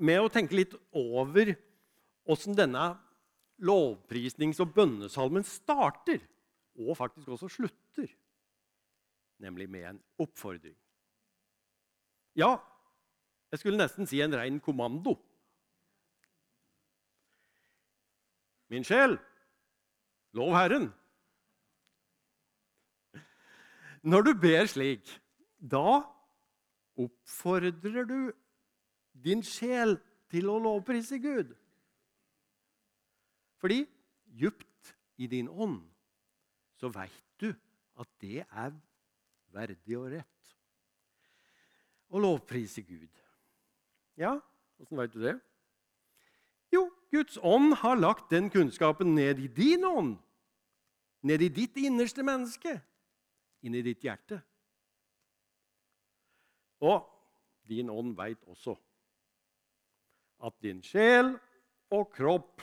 med å tenke litt over åssen denne lovprisnings- og bønnesalmen starter, og faktisk også slutter, nemlig med en oppfordring. Ja, jeg skulle nesten si en rein kommando. Min sjel, lov Herren. Når du ber slik, da oppfordrer du din sjel til å lovprise Gud. Fordi djupt i din ånd så veit du at det er verdig og rett å lovprise Gud. Ja, åssen veit du det? Jo, Guds ånd har lagt den kunnskapen ned i din ånd. Ned i ditt innerste menneske. Inn i ditt hjerte. Og din ånd veit også at din sjel og kropp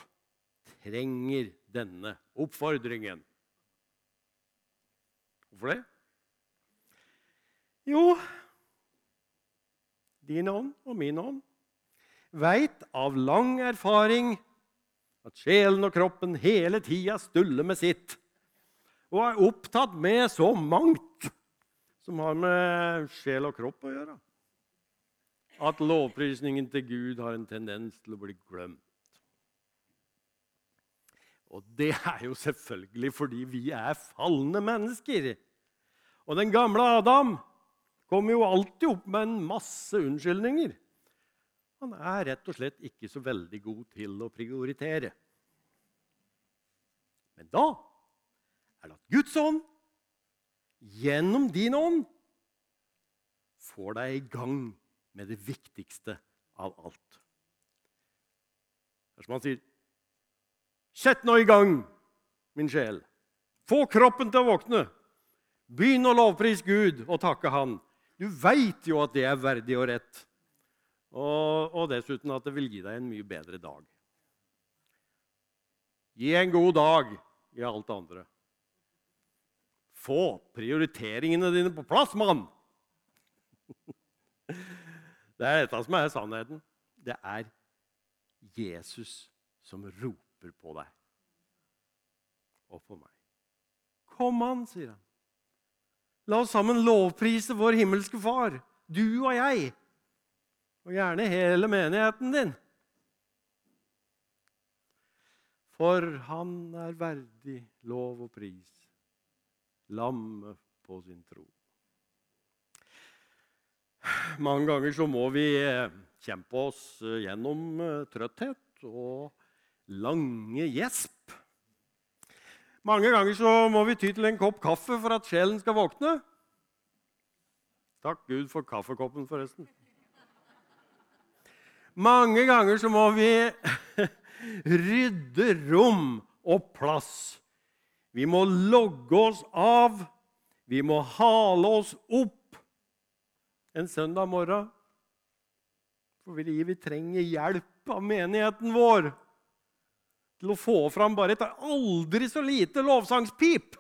trenger denne oppfordringen. Hvorfor det? Jo, din ånd og min ånd veit av lang erfaring at sjelen og kroppen hele tida stuller med sitt og er opptatt med så mangt som har med sjel og kropp å gjøre. At lovprisningen til Gud har en tendens til å bli glemt. Og det er jo selvfølgelig fordi vi er falne mennesker. Og den gamle Adam kommer jo alltid opp med en masse unnskyldninger. Han er rett og slett ikke så veldig god til å prioritere. Men da er det at Guds ånd gjennom din ånd får deg i gang med det viktigste av alt. Det er som han sier Sett nå i gang, min sjel. Få kroppen til å våkne. Begynn å lovprise Gud og takke Han. Du veit jo at det er verdig og rett. Og, og, dessuten at det vil gi deg en mye bedre dag. Gi en god dag i alt det andre. Få prioriteringene dine på plass, mann! Det er dette som er sannheten. Det er Jesus som roper på deg og på meg. Kom an, sier han. La oss sammen lovprise vår himmelske Far, du og jeg, og gjerne hele menigheten din. For han er verdig lov og pris, lammet på sin tro. Mange ganger så må vi eh, kjempe oss eh, gjennom eh, trøtthet og lange gjesp. Mange ganger så må vi ty til en kopp kaffe for at sjelen skal våkne. Takk Gud for kaffekoppen, forresten. Mange ganger så må vi rydde rom og plass. Vi må logge oss av. Vi må hale oss opp en søndag morgen. for vi trenger hjelp av menigheten vår til å få fram bare et aldri så lite lovsangspip.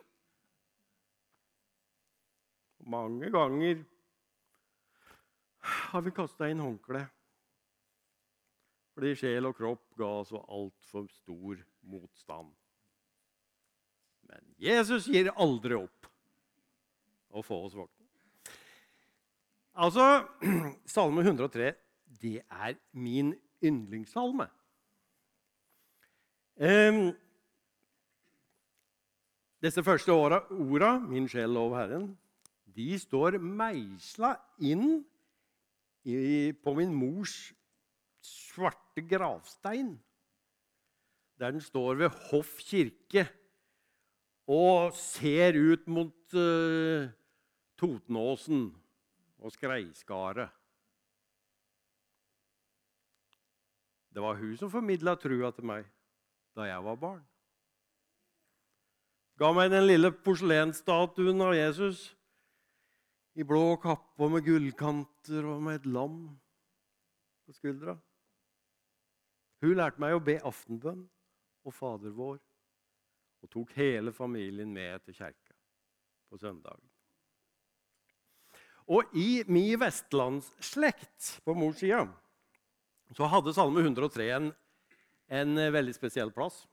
Mange ganger har vi kasta inn håndkleet fordi sjel og kropp ga så altfor stor motstand. Men Jesus gir aldri opp å få oss våkne. Altså, Salme 103 det er min yndlingssalme. Um, disse første åra, orda 'Min sjel lov Herren', de står meisla inn i, på min mors svarte gravstein. Der den står ved Hoff kirke og ser ut mot uh, Totenåsen og skreiskare. Det var hun som formidla trua til meg da jeg var barn. Ga meg den lille porselensstatuen av Jesus i blå kappe og med gullkanter og med et lam på skuldra. Hun lærte meg å be aftenbønn og Fader vår og tok hele familien med til kjerka på søndagen. Og i min vestlandsslekt på mors side så hadde Salme 103 en, en veldig spesiell plass.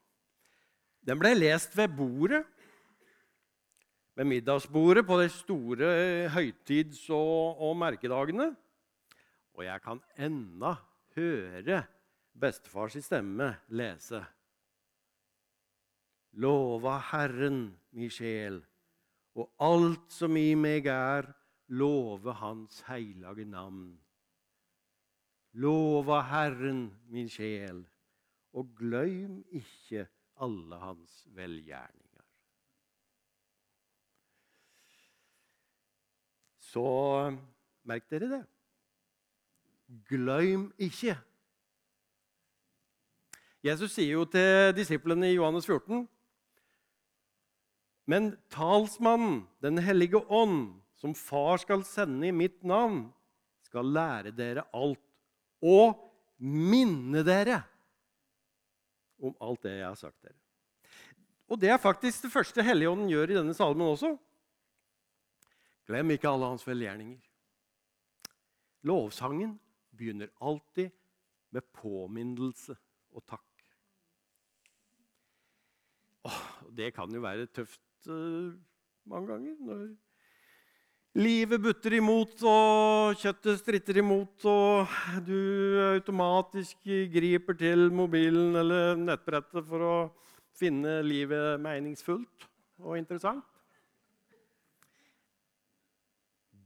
Den ble lest ved bordet, ved middagsbordet på de store høytids- og, og merkedagene. Og jeg kan ennå høre bestefars stemme lese. Lova Herren, mi sjel, og alt som i meg er, love Hans hellige navn. Lova Herren, min sjel, og gløym ikke alle hans velgjerninger. Så merk dere det. Gløym ikke. Jesus sier jo til disiplene i Johannes 14.: Men talsmannen, Den hellige ånd, som Far skal sende i mitt navn, skal lære dere alt og minne dere om alt det jeg har sagt dere. Og det er faktisk det første Helligånden gjør i denne salmen også. Glem ikke alle hans velgjerninger. Lovsangen begynner alltid med påminnelse og takk. Åh, det kan jo være tøft uh, mange ganger når livet butter imot og kjøttet stritter imot, og du automatisk griper til mobilen eller nettbrettet for å finne livet meningsfullt og interessant.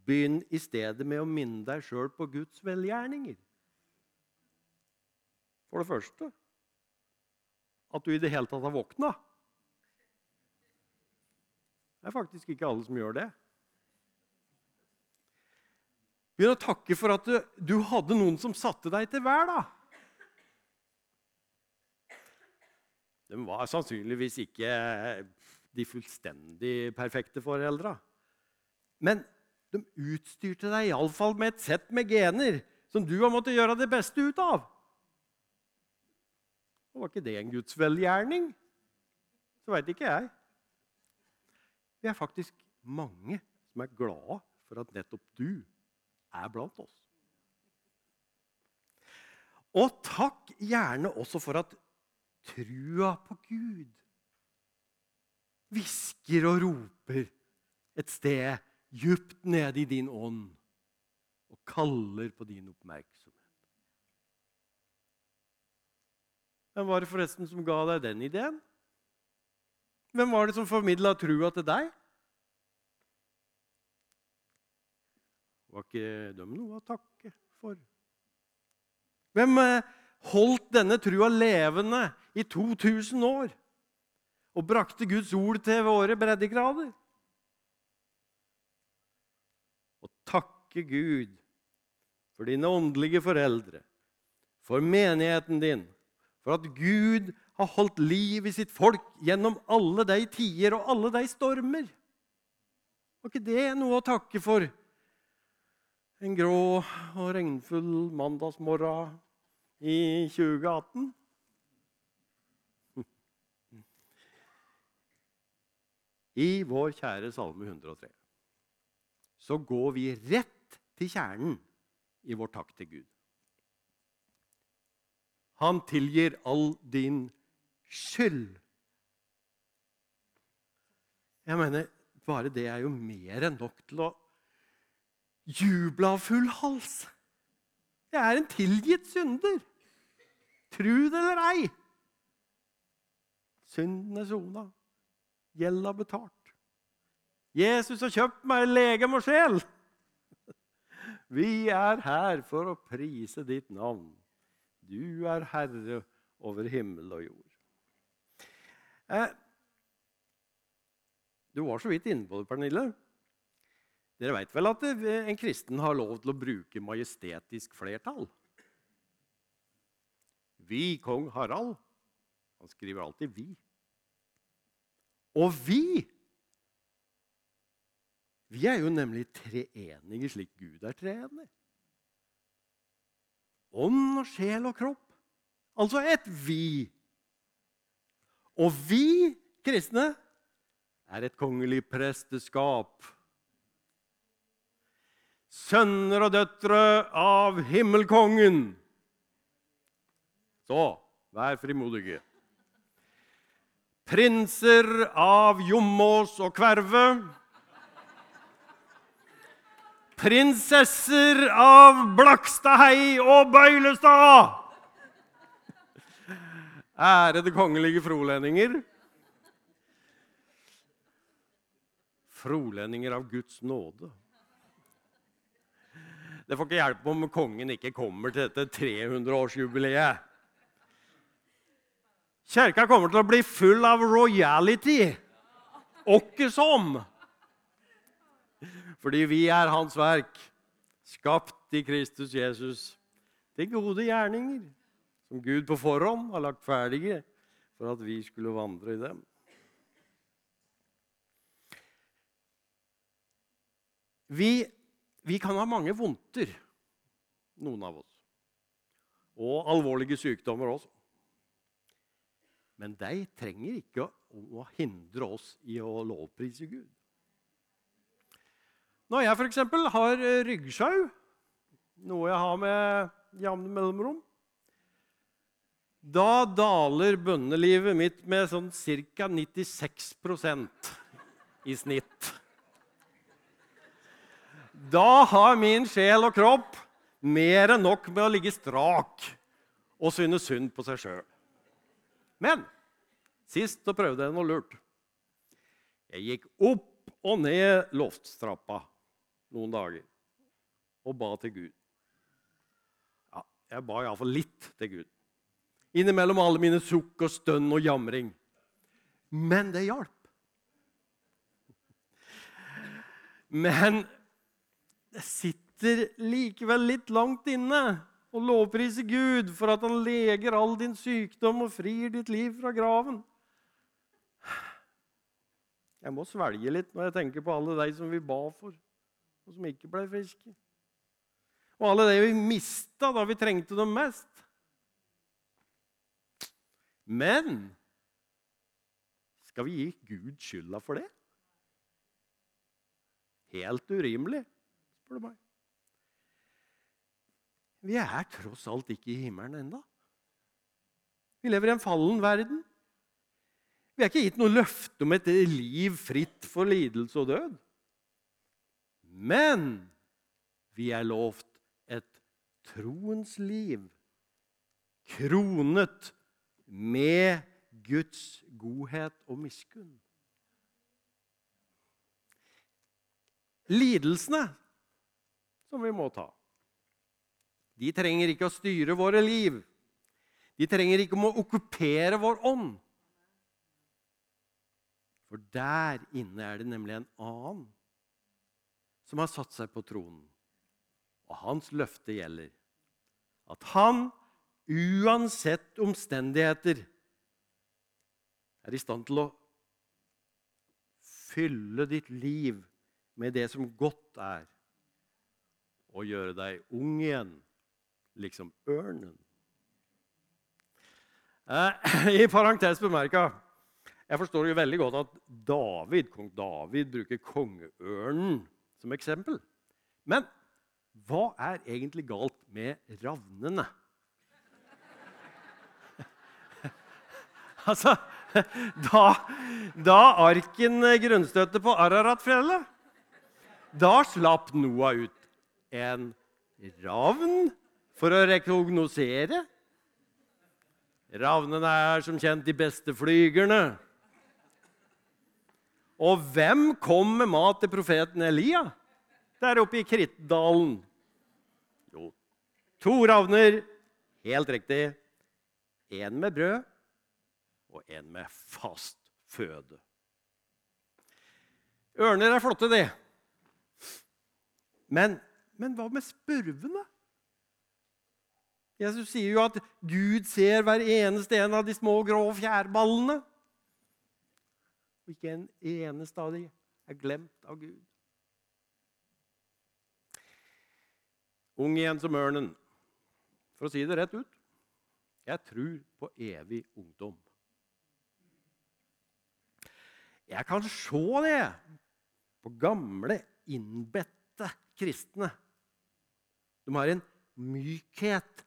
Begynn i stedet med å minne deg sjøl på Guds velgjerninger. For det første at du i det hele tatt har våkna. Det er faktisk ikke alle som gjør det. Begynn å takke for at du, du hadde noen som satte deg til vær. da. De var sannsynligvis ikke de fullstendig perfekte foreldra. Men de utstyrte deg iallfall med et sett med gener som du har måttet gjøre det beste ut av. Og var ikke det en Guds velgjerning? Så veit ikke jeg. Vi er faktisk mange som er glade for at nettopp du er blant oss. Og takk gjerne også for at trua på Gud hvisker og roper et sted djupt nede i din ånd og kaller på din oppmerksomhet. Hvem var det forresten som ga deg den ideen? Hvem var det som formidla trua til deg? Var ikke de noe å takke for? Hvem eh, holdt denne trua levende i 2000 år og brakte Guds ord til våre breddegrader? Å takke Gud for dine åndelige foreldre, for menigheten din, for at Gud har holdt liv i sitt folk gjennom alle de tider og alle de stormer. Var ikke det noe å takke for en grå og regnfull mandagsmorgen i 2018? I vår kjære Salme 103 så går vi rett til kjernen i vår takk til Gud. Han tilgir all din skyld. Jeg mener, bare det er jo mer enn nok til å juble av full hals. Jeg er en tilgitt synder. Tru det eller ei. Synden er sona. Gjelda betalt. Jesus har kjøpt meg legem og sjel. Vi er her for å prise ditt navn. Du er herre over himmel og jord. Eh, du var så vidt inne på det, Pernille. Dere veit vel at en kristen har lov til å bruke majestetisk flertall? Vi, kong Harald. Han skriver alltid 'vi'. Og vi Vi er jo nemlig treenige slik Gud er treenig. Ånd og sjel og kropp. Altså et vi. Og vi kristne er et kongelig presteskap sønner og døtre av himmelkongen. Så vær frimodige. Prinser av Jomås og Kverve. Prinsesser av Blakstadhei og Bøylestad. Ærede kongelige frolendinger. Frolendinger av Guds nåde. Det får ikke hjelpe om kongen ikke kommer til dette 300-årsjubileet. Kirka kommer til å bli full av royality. Åkke som. Fordi vi er Hans verk, skapt i Kristus Jesus til gode gjerninger, som Gud på forhånd har lagt ferdige for at vi skulle vandre i dem. Vi, vi kan ha mange vondter, noen av oss. Og alvorlige sykdommer også. Men de trenger ikke å hindre oss i å lovprise Gud. Når jeg f.eks. har ryggsjau, noe jeg har med jevne mellomrom Da daler bønnelivet mitt med sånn ca. 96% i snitt. Da har min sjel og kropp mer enn nok med å ligge strak og synes synd på seg sjøl. Men sist så prøvde jeg noe lurt. Jeg gikk opp og ned loftstrappa noen dager og ba til Gud. Ja, jeg ba iallfall litt til Gud. Innimellom alle mine sukk og stønn og jamring. Men det hjalp. Men det sitter likevel litt langt inne å lovprise Gud for at han leger all din sykdom og frir ditt liv fra graven. Jeg må svelge litt når jeg tenker på alle de som vi ba for, og som ikke ble friske. Og alle de vi mista da vi trengte dem mest. Men skal vi gi Gud skylda for det? Helt urimelig spør du meg. Vi er tross alt ikke i himmelen ennå. Vi lever i en fallen verden. Vi er ikke gitt noe løfte om et liv fritt for lidelse og død. Men vi er lovt et troens liv, kronet med Guds godhet og miskunn. Lidelsene som vi må ta. De trenger ikke å styre våre liv. De trenger ikke å okkupere vår ånd. For der inne er det nemlig en annen som har satt seg på tronen. Og hans løfte gjelder at han, uansett omstendigheter, er i stand til å fylle ditt liv med det som godt er og gjøre deg ung igjen, liksom ørnen. Eh, I parentes bemerka jeg forstår jo veldig godt at David, kong David bruker kongeørnen som eksempel. Men hva er egentlig galt med ravnene? altså da, da arken grunnstøtte på Araratfjellet, da slapp Noah ut en ravn for å rekognosere. Ravnene er som kjent de beste flygerne. Og hvem kom med mat til profeten Elia der oppe i Krittdalen? Jo, to ravner. Helt riktig. En med brød og en med fast føde. Ørner er flotte, de. Men men hva med spurvene? Jesus sier jo at Gud ser hver eneste en av de små, grå fjærballene. Og ikke en eneste av dem er glemt av Gud. Ung igjen som ørnen. For å si det rett ut jeg tror på evig ungdom. Jeg kan se det på gamle, innbedte kristne de har en mykhet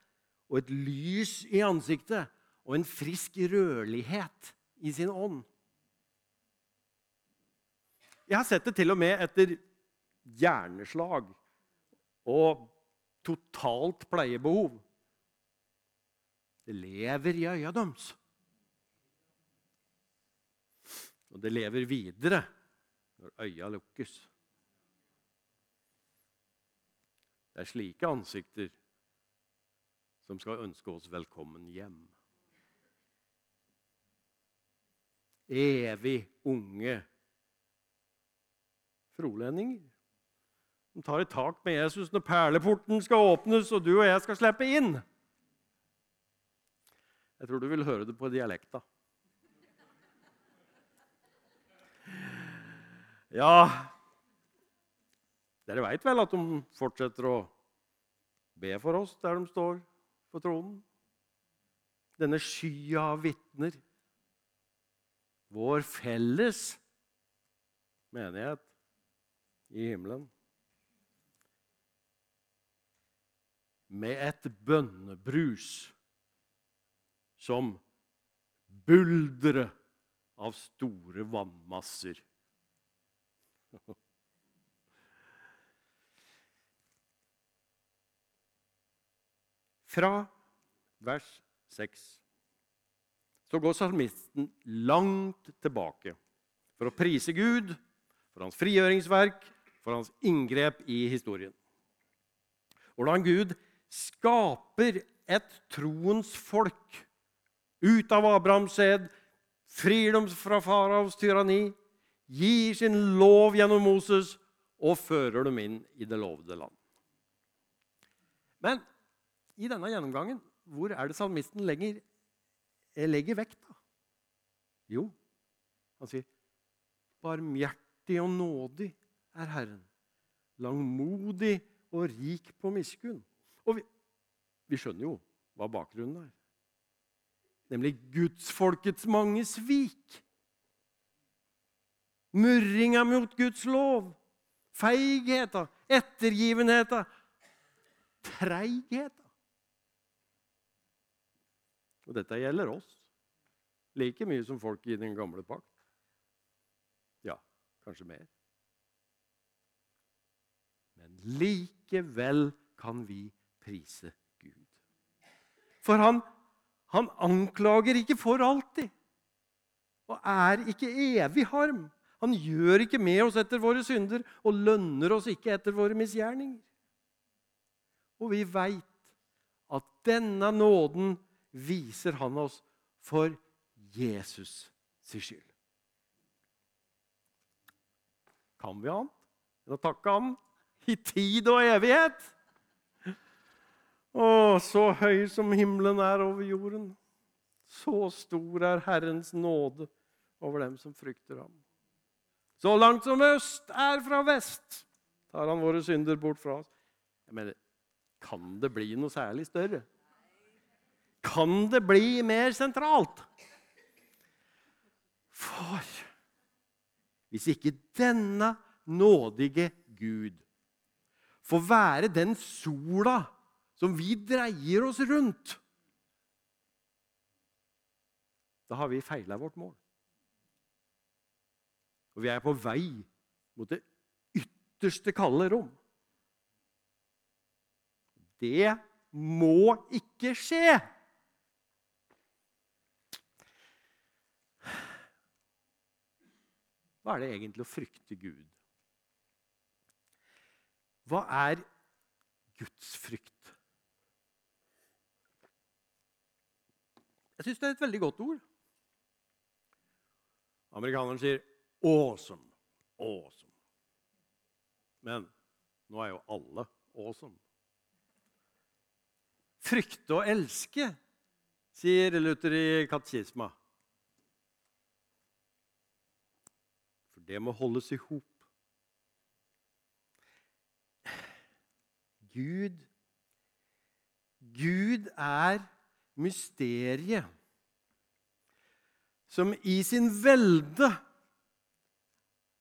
og et lys i ansiktet og en frisk rørlighet i sin ånd. Jeg har sett det til og med etter hjerneslag og totalt pleiebehov. Det lever i øya deres. Og det lever videre når øya lukkes. Det er slike ansikter som skal ønske oss velkommen hjem. Evig unge frolendinger. De tar et tak med Jesus når perleporten skal åpnes og du og jeg skal slippe inn. Jeg tror du vil høre det på dialekta. Ja Dere veit vel at de fortsetter å be for oss der de står på tronen? Denne skya av vitner. Vår felles menighet i himmelen. Med et bønnebrus som buldre av store vannmasser. Fra vers 6 så går salmisten langt tilbake for å prise Gud for hans frigjøringsverk, for hans inngrep i historien. Hvordan Gud skaper et troens folk ut av Abrahams sæd, frir dem fra faraos tyranni, gir sin lov gjennom Moses og fører dem inn i det lovede land. Men i denne gjennomgangen, hvor er det salmisten legger, legger vekt? da? Jo, han sier barmhjertig og nådig er Herren. Langmodig og rik på miskunn. Og vi, vi skjønner jo hva bakgrunnen er. Nemlig gudsfolkets mange svik. Murringa mot Guds lov. Feigheta, ettergivenheta, treigheta. Og dette gjelder oss like mye som folk i den gamle pakt. Ja, kanskje mer. Men likevel kan vi prise Gud. For han, han anklager ikke for alltid og er ikke evig harm. Han gjør ikke med oss etter våre synder og lønner oss ikke etter våre misgjerninger. Og vi veit at denne nåden viser han oss for Jesus sin skyld. Kan vi annet enn å takke ham i tid og evighet? Å, så høy som himmelen er over jorden. Så stor er Herrens nåde over dem som frykter ham. Så langt som øst er fra vest, tar han våre synder bort fra oss. Jeg mener, Kan det bli noe særlig større? Kan det bli mer sentralt? For hvis ikke denne nådige Gud får være den sola som vi dreier oss rundt, da har vi feila vårt mål. Og vi er på vei mot det ytterste kalde rom. Det må ikke skje! Hva er det egentlig å frykte Gud? Hva er gudsfrykt? Jeg syns det er et veldig godt ord. Amerikaneren sier 'awesome'. Awesome. Men nå er jo alle awesome. Frykte og elske, sier Luther i katekisma. For det må holdes i hop. Gud Gud er mysteriet som i sin velde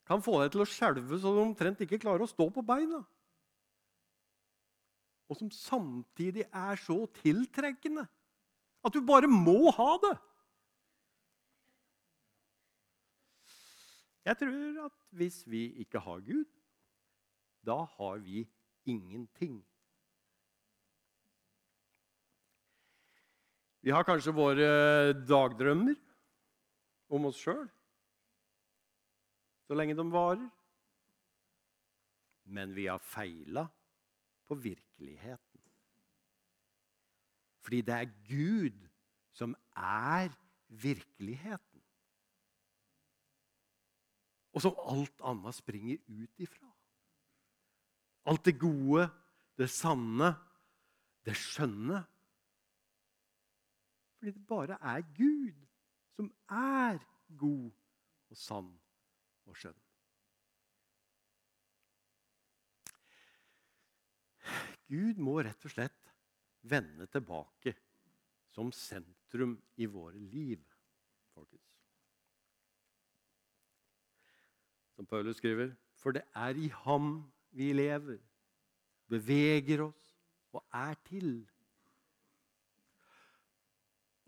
kan få deg til å skjelve så du omtrent ikke klarer å stå på beina. og som samtidig er så tiltrekkende at du bare må ha det. Jeg tror at hvis vi ikke har Gud, da har vi ingenting. Vi har kanskje våre dagdrømmer om oss sjøl, så lenge de varer. Men vi har feila på virkeligheten. Fordi det er Gud som er virkeligheten. Og som alt annet springer ut ifra. Alt det gode, det sanne, det skjønne. Fordi det bare er Gud som er god og sann og skjønn. Gud må rett og slett vende tilbake som sentrum i våre liv, Som Paulus skriver, for det er i ham vi lever, beveger oss og er til.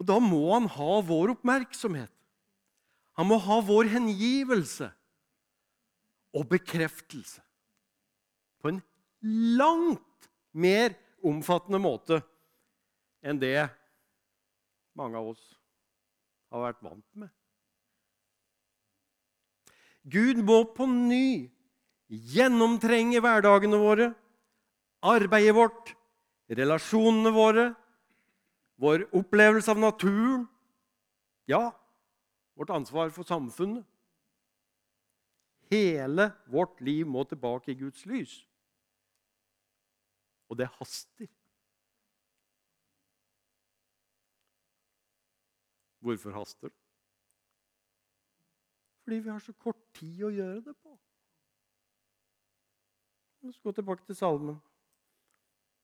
Og Da må han ha vår oppmerksomhet. Han må ha vår hengivelse og bekreftelse på en langt mer omfattende måte enn det mange av oss har vært vant med. Gud må på ny gjennomtrenge hverdagene våre, arbeidet vårt, relasjonene våre, vår opplevelse av naturen, ja, vårt ansvar for samfunnet. Hele vårt liv må tilbake i Guds lys. Og det haster. Hvorfor haster det? Fordi vi har så kort tid å gjøre det på. La oss gå tilbake til salmen.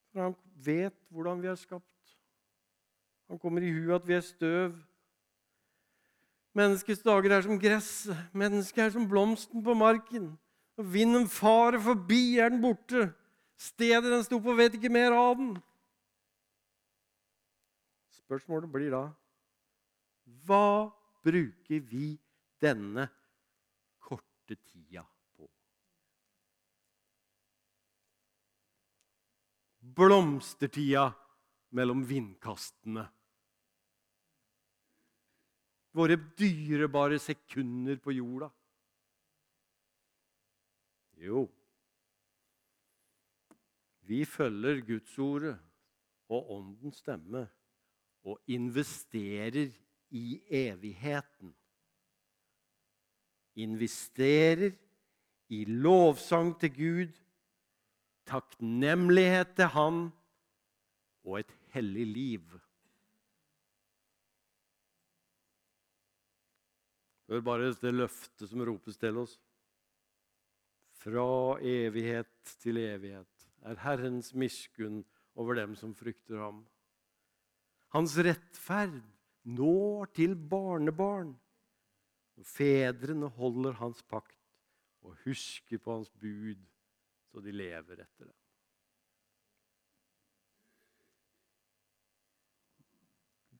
For han vet hvordan vi er skapt. Han kommer i huet at vi er støv. Menneskets dager er som gress, mennesket er som blomsten på marken. Når vinden farer forbi, er den borte. Stedet den sto på, vet ikke mer av den. Spørsmålet blir da Hva bruker vi denne korte tida på? Blomstertida mellom vindkastene våre dyrebare sekunder på jorda? Jo, vi følger Guds ordet og Åndens stemme og investerer i evigheten. Investerer i lovsang til Gud, takknemlighet til Han og et hellig liv. Hør bare det løftet som ropes til oss. Fra evighet til evighet er Herrens miskunn over dem som frykter ham. Hans rettferd når til barnebarn. Fedrene holder hans pakt og husker på hans bud, så de lever etter det.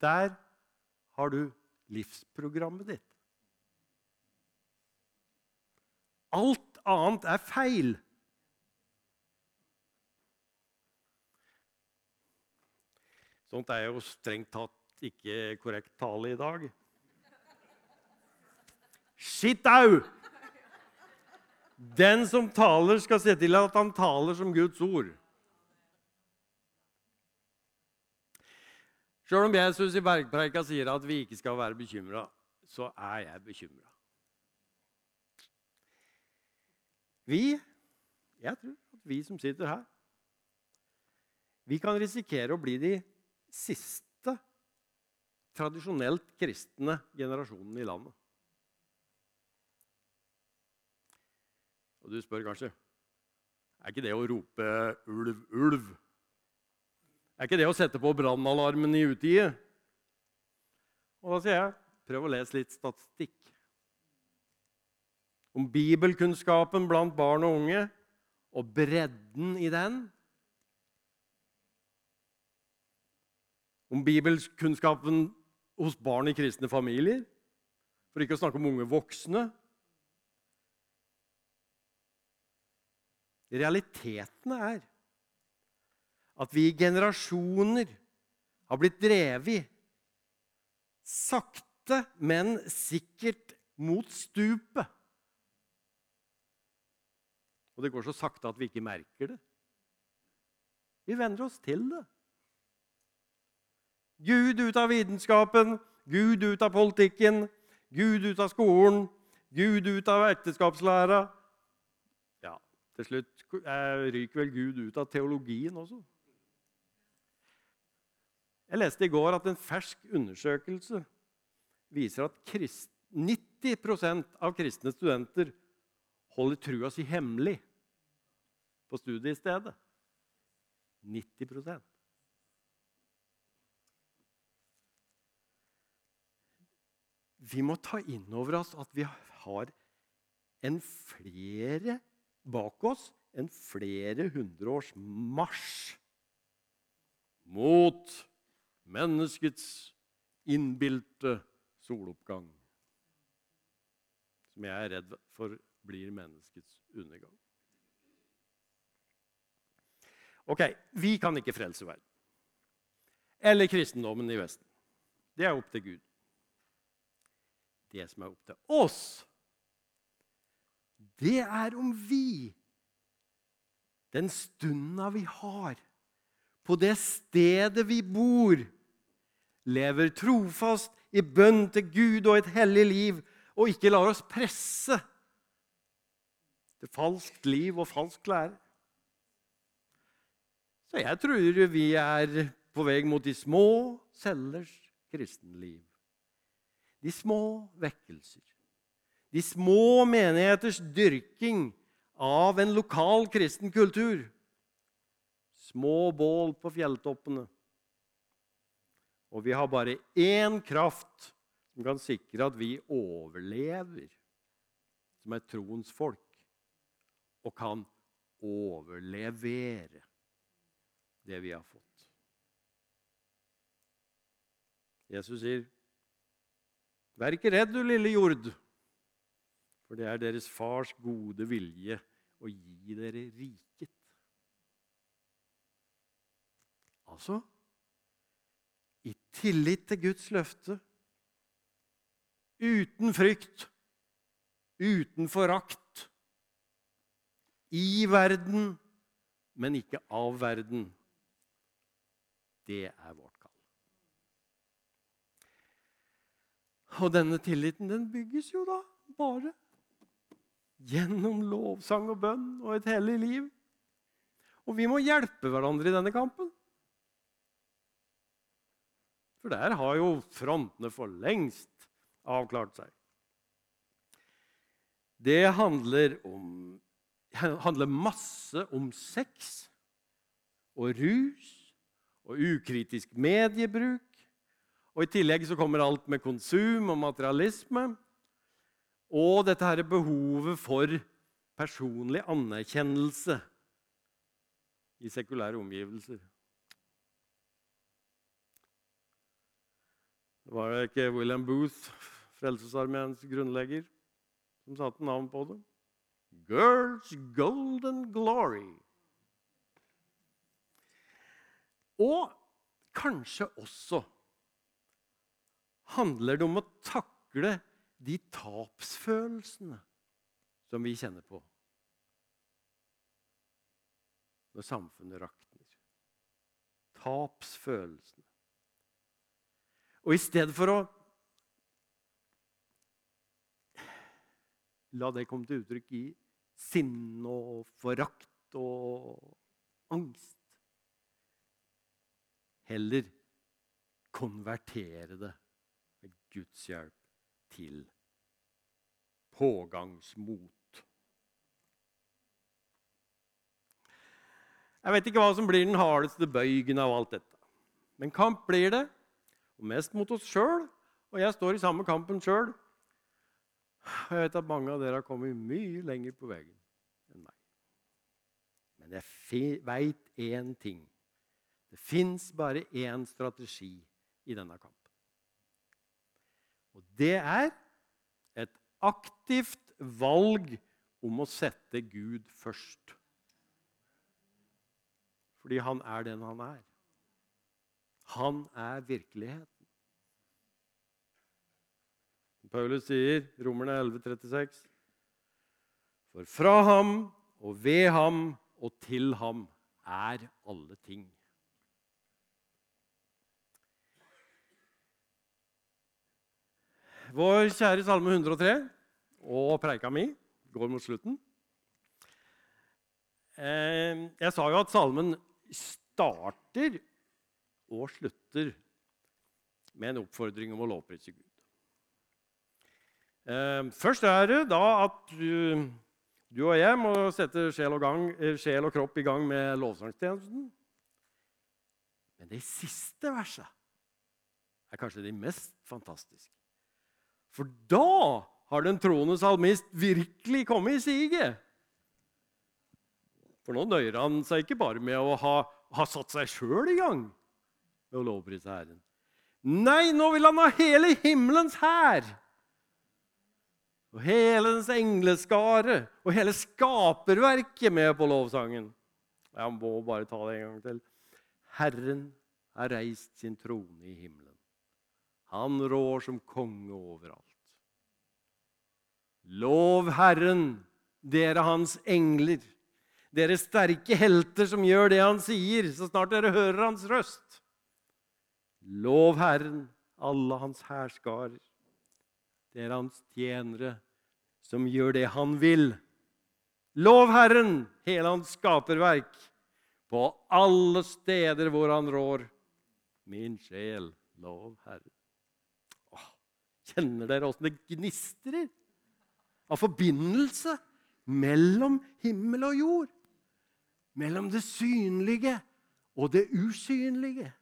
Der har du livsprogrammet ditt. Alt annet er feil. Sånt er jo strengt tatt ikke korrekt tale i dag. Skittau! Den som taler, skal se til at han taler som Guds ord. Sjøl om Jesus i bergpreika sier at vi ikke skal være bekymra, så er jeg bekymra. Vi, jeg tror at vi som sitter her, vi kan risikere å bli de siste tradisjonelt kristne generasjonene i landet. Og du spør kanskje er ikke det å rope 'ulv, ulv' Er ikke det å sette på brannalarmen i utide? Og da sier jeg prøv å lese litt statistikk om bibelkunnskapen blant barn og unge og bredden i den. om bibelkunnskapen hos barn i kristne familier, for ikke å snakke om unge voksne. Realiteten er at vi i generasjoner har blitt drevet sakte, men sikkert mot stupet. Og det går så sakte at vi ikke merker det. Vi venner oss til det. Gud ut av vitenskapen, Gud ut av politikken, Gud ut av skolen, Gud ut av ekteskapslæra. Til slutt ryker vel Gud ut av teologien også. Jeg leste i går at en fersk undersøkelse viser at 90% av kristne studenter holder trua si hemmelig på studiestedet. 90% Vi må ta inn over oss at vi har en flere bak oss en flere hundre års marsj mot menneskets innbilte soloppgang. Som jeg er redd for blir menneskets undergang. Ok, vi kan ikke frelse verden. Eller kristendommen i Vesten. Det er opp til Gud. Det som er opp til oss, det er om vi, den stunda vi har, på det stedet vi bor, lever trofast i bønn til Gud og et hellig liv, og ikke lar oss presse til falskt liv og falsk lære. Så jeg tror vi er på vei mot de små cellers kristenliv. De små vekkelser. De små menigheters dyrking av en lokal kristen kultur. Små bål på fjelltoppene. Og vi har bare én kraft som kan sikre at vi overlever som er troens folk, og kan overlevere det vi har fått. Jesus sier, 'Vær ikke redd, du lille jord', for det er deres fars gode vilje å gi dere riket. Altså i tillit til Guds løfte, uten frykt, uten forakt, i verden, men ikke av verden. Det er vårt kall. Og denne tilliten den bygges jo da bare gjennom lovsang og bønn og et hellig liv. Og vi må hjelpe hverandre i denne kampen. For der har jo frontene for lengst avklart seg. Det handler, om, handler masse om sex og rus og ukritisk mediebruk. Og I tillegg så kommer alt med konsum og materialisme. Og dette her behovet for personlig anerkjennelse i sekulære omgivelser. Det Var det ikke William Booth, Frelsesarmeens grunnlegger, som satte navn på det? Girls Golden Glory. Og kanskje også handler det om å takle de tapsfølelsene som vi kjenner på når samfunnet rakner. Tapsfølelsene. Og i stedet for å la det komme til uttrykk i sinne og forakt og angst Heller konvertere det med Guds hjelp til pågangsmot. Jeg vet ikke hva som blir den hardeste bøygen av alt dette. Men kamp blir det og mest mot oss sjøl. Og jeg står i samme kampen sjøl. Og jeg vet at mange av dere har kommet mye lenger på veien enn meg. Men jeg veit én ting. Det fins bare én strategi i denne kampen. Og det er et aktivt valg om å sette Gud først. Fordi han er den han er. Han er virkeligheten. Paulus sier, Romerne 11, 36, For fra ham og ved ham og til ham er alle ting. Vår kjære Salme 103 og preika mi går mot slutten. Eh, jeg sa jo at salmen starter og slutter med en oppfordring om å lovprise Gud. Eh, først er det da at du, og jeg må sette sjel og, gang, eh, sjel og kropp i gang med lovsangstjenesten. Men det siste verset er kanskje det mest fantastiske. For da har den troende salmist virkelig kommet i siget. For nå nøyer han seg ikke bare med å ha, ha satt seg sjøl i gang med å lovprise Herren. Nei, nå vil han ha hele himmelens hær! Og hele dens engleskare og hele skaperverket med på lovsangen. Jeg må bare ta det en gang til. Herren har reist sin trone i himmelen. Han rår som konge overalt. Lov Herren, dere hans engler, dere sterke helter som gjør det han sier, så snart dere hører hans røst. Lov Herren, alle hans hærskarer, dere hans tjenere som gjør det han vil. Lov Herren, hele hans skaperverk, på alle steder hvor han rår. Min sjel, lov Herren. Kjenner dere åssen det gnistrer av forbindelse mellom himmel og jord? Mellom det synlige og det usynlige.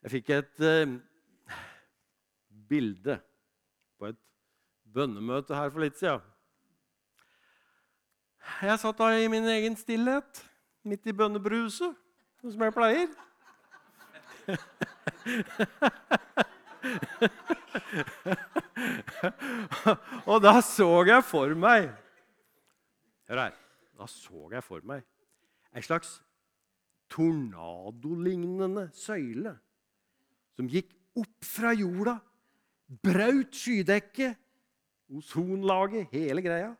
Jeg fikk et uh, bilde på et bønnemøte her for litt siden. Jeg satt da i min egen stillhet, midt i bønnebruset, som jeg pleier. Og da så jeg for meg Hør her. Da så jeg for meg ei slags tornadolignende søyle som gikk opp fra jorda, braut skydekket, ozonlaget, hele greia,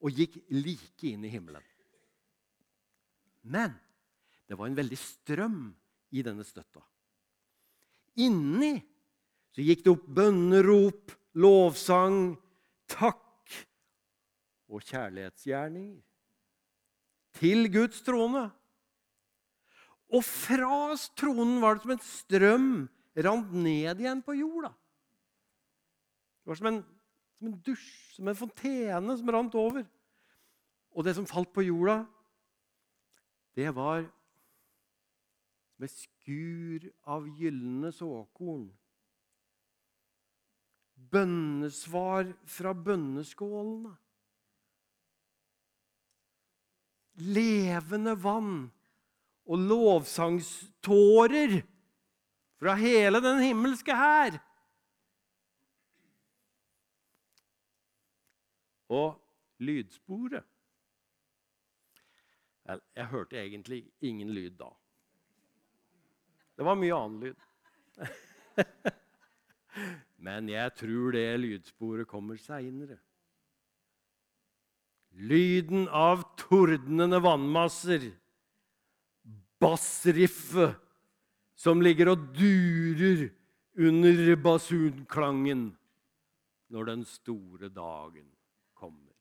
og gikk like inn i himmelen. Men det var en veldig strøm i denne støtta. Inni så gikk det opp bønnerop, lovsang, takk og kjærlighetsgjerninger til Guds trone. Og fra tronen var det som en strøm rant ned igjen på jorda. Det var som en, som en dusj, som en fontene som rant over. Og det som falt på jorda, det var med skur av gylne såkorn. Bønnesvar fra bønneskålene. Levende vann og lovsangstårer fra hele den himmelske hær. Og lydsporet jeg hørte egentlig ingen lyd da. Det var mye annen lyd. Men jeg tror det lydsporet kommer seinere. Lyden av tordnende vannmasser, bassriffet som ligger og durer under basunklangen når den store dagen kommer.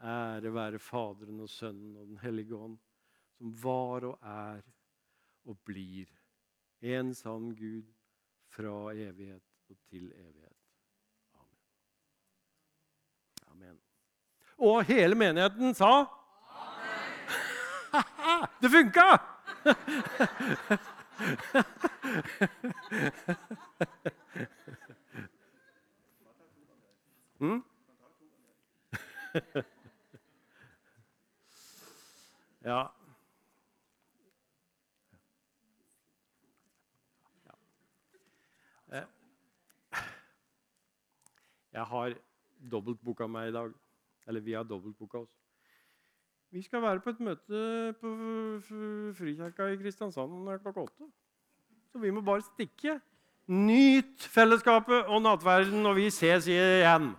Ære være Faderen og Sønnen og Den hellige ånd som var og er og blir en sann Gud fra evighet og til evighet. Amen. Amen. Og hele menigheten sa Amen. Det funka! mm? Jeg har dobbeltboka meg i dag. Eller vi har dobbeltboka oss. Vi skal være på et møte på Frikirka i Kristiansand klokka åtte. Så vi må bare stikke. Nyt fellesskapet og nattverden, og vi ses igjen.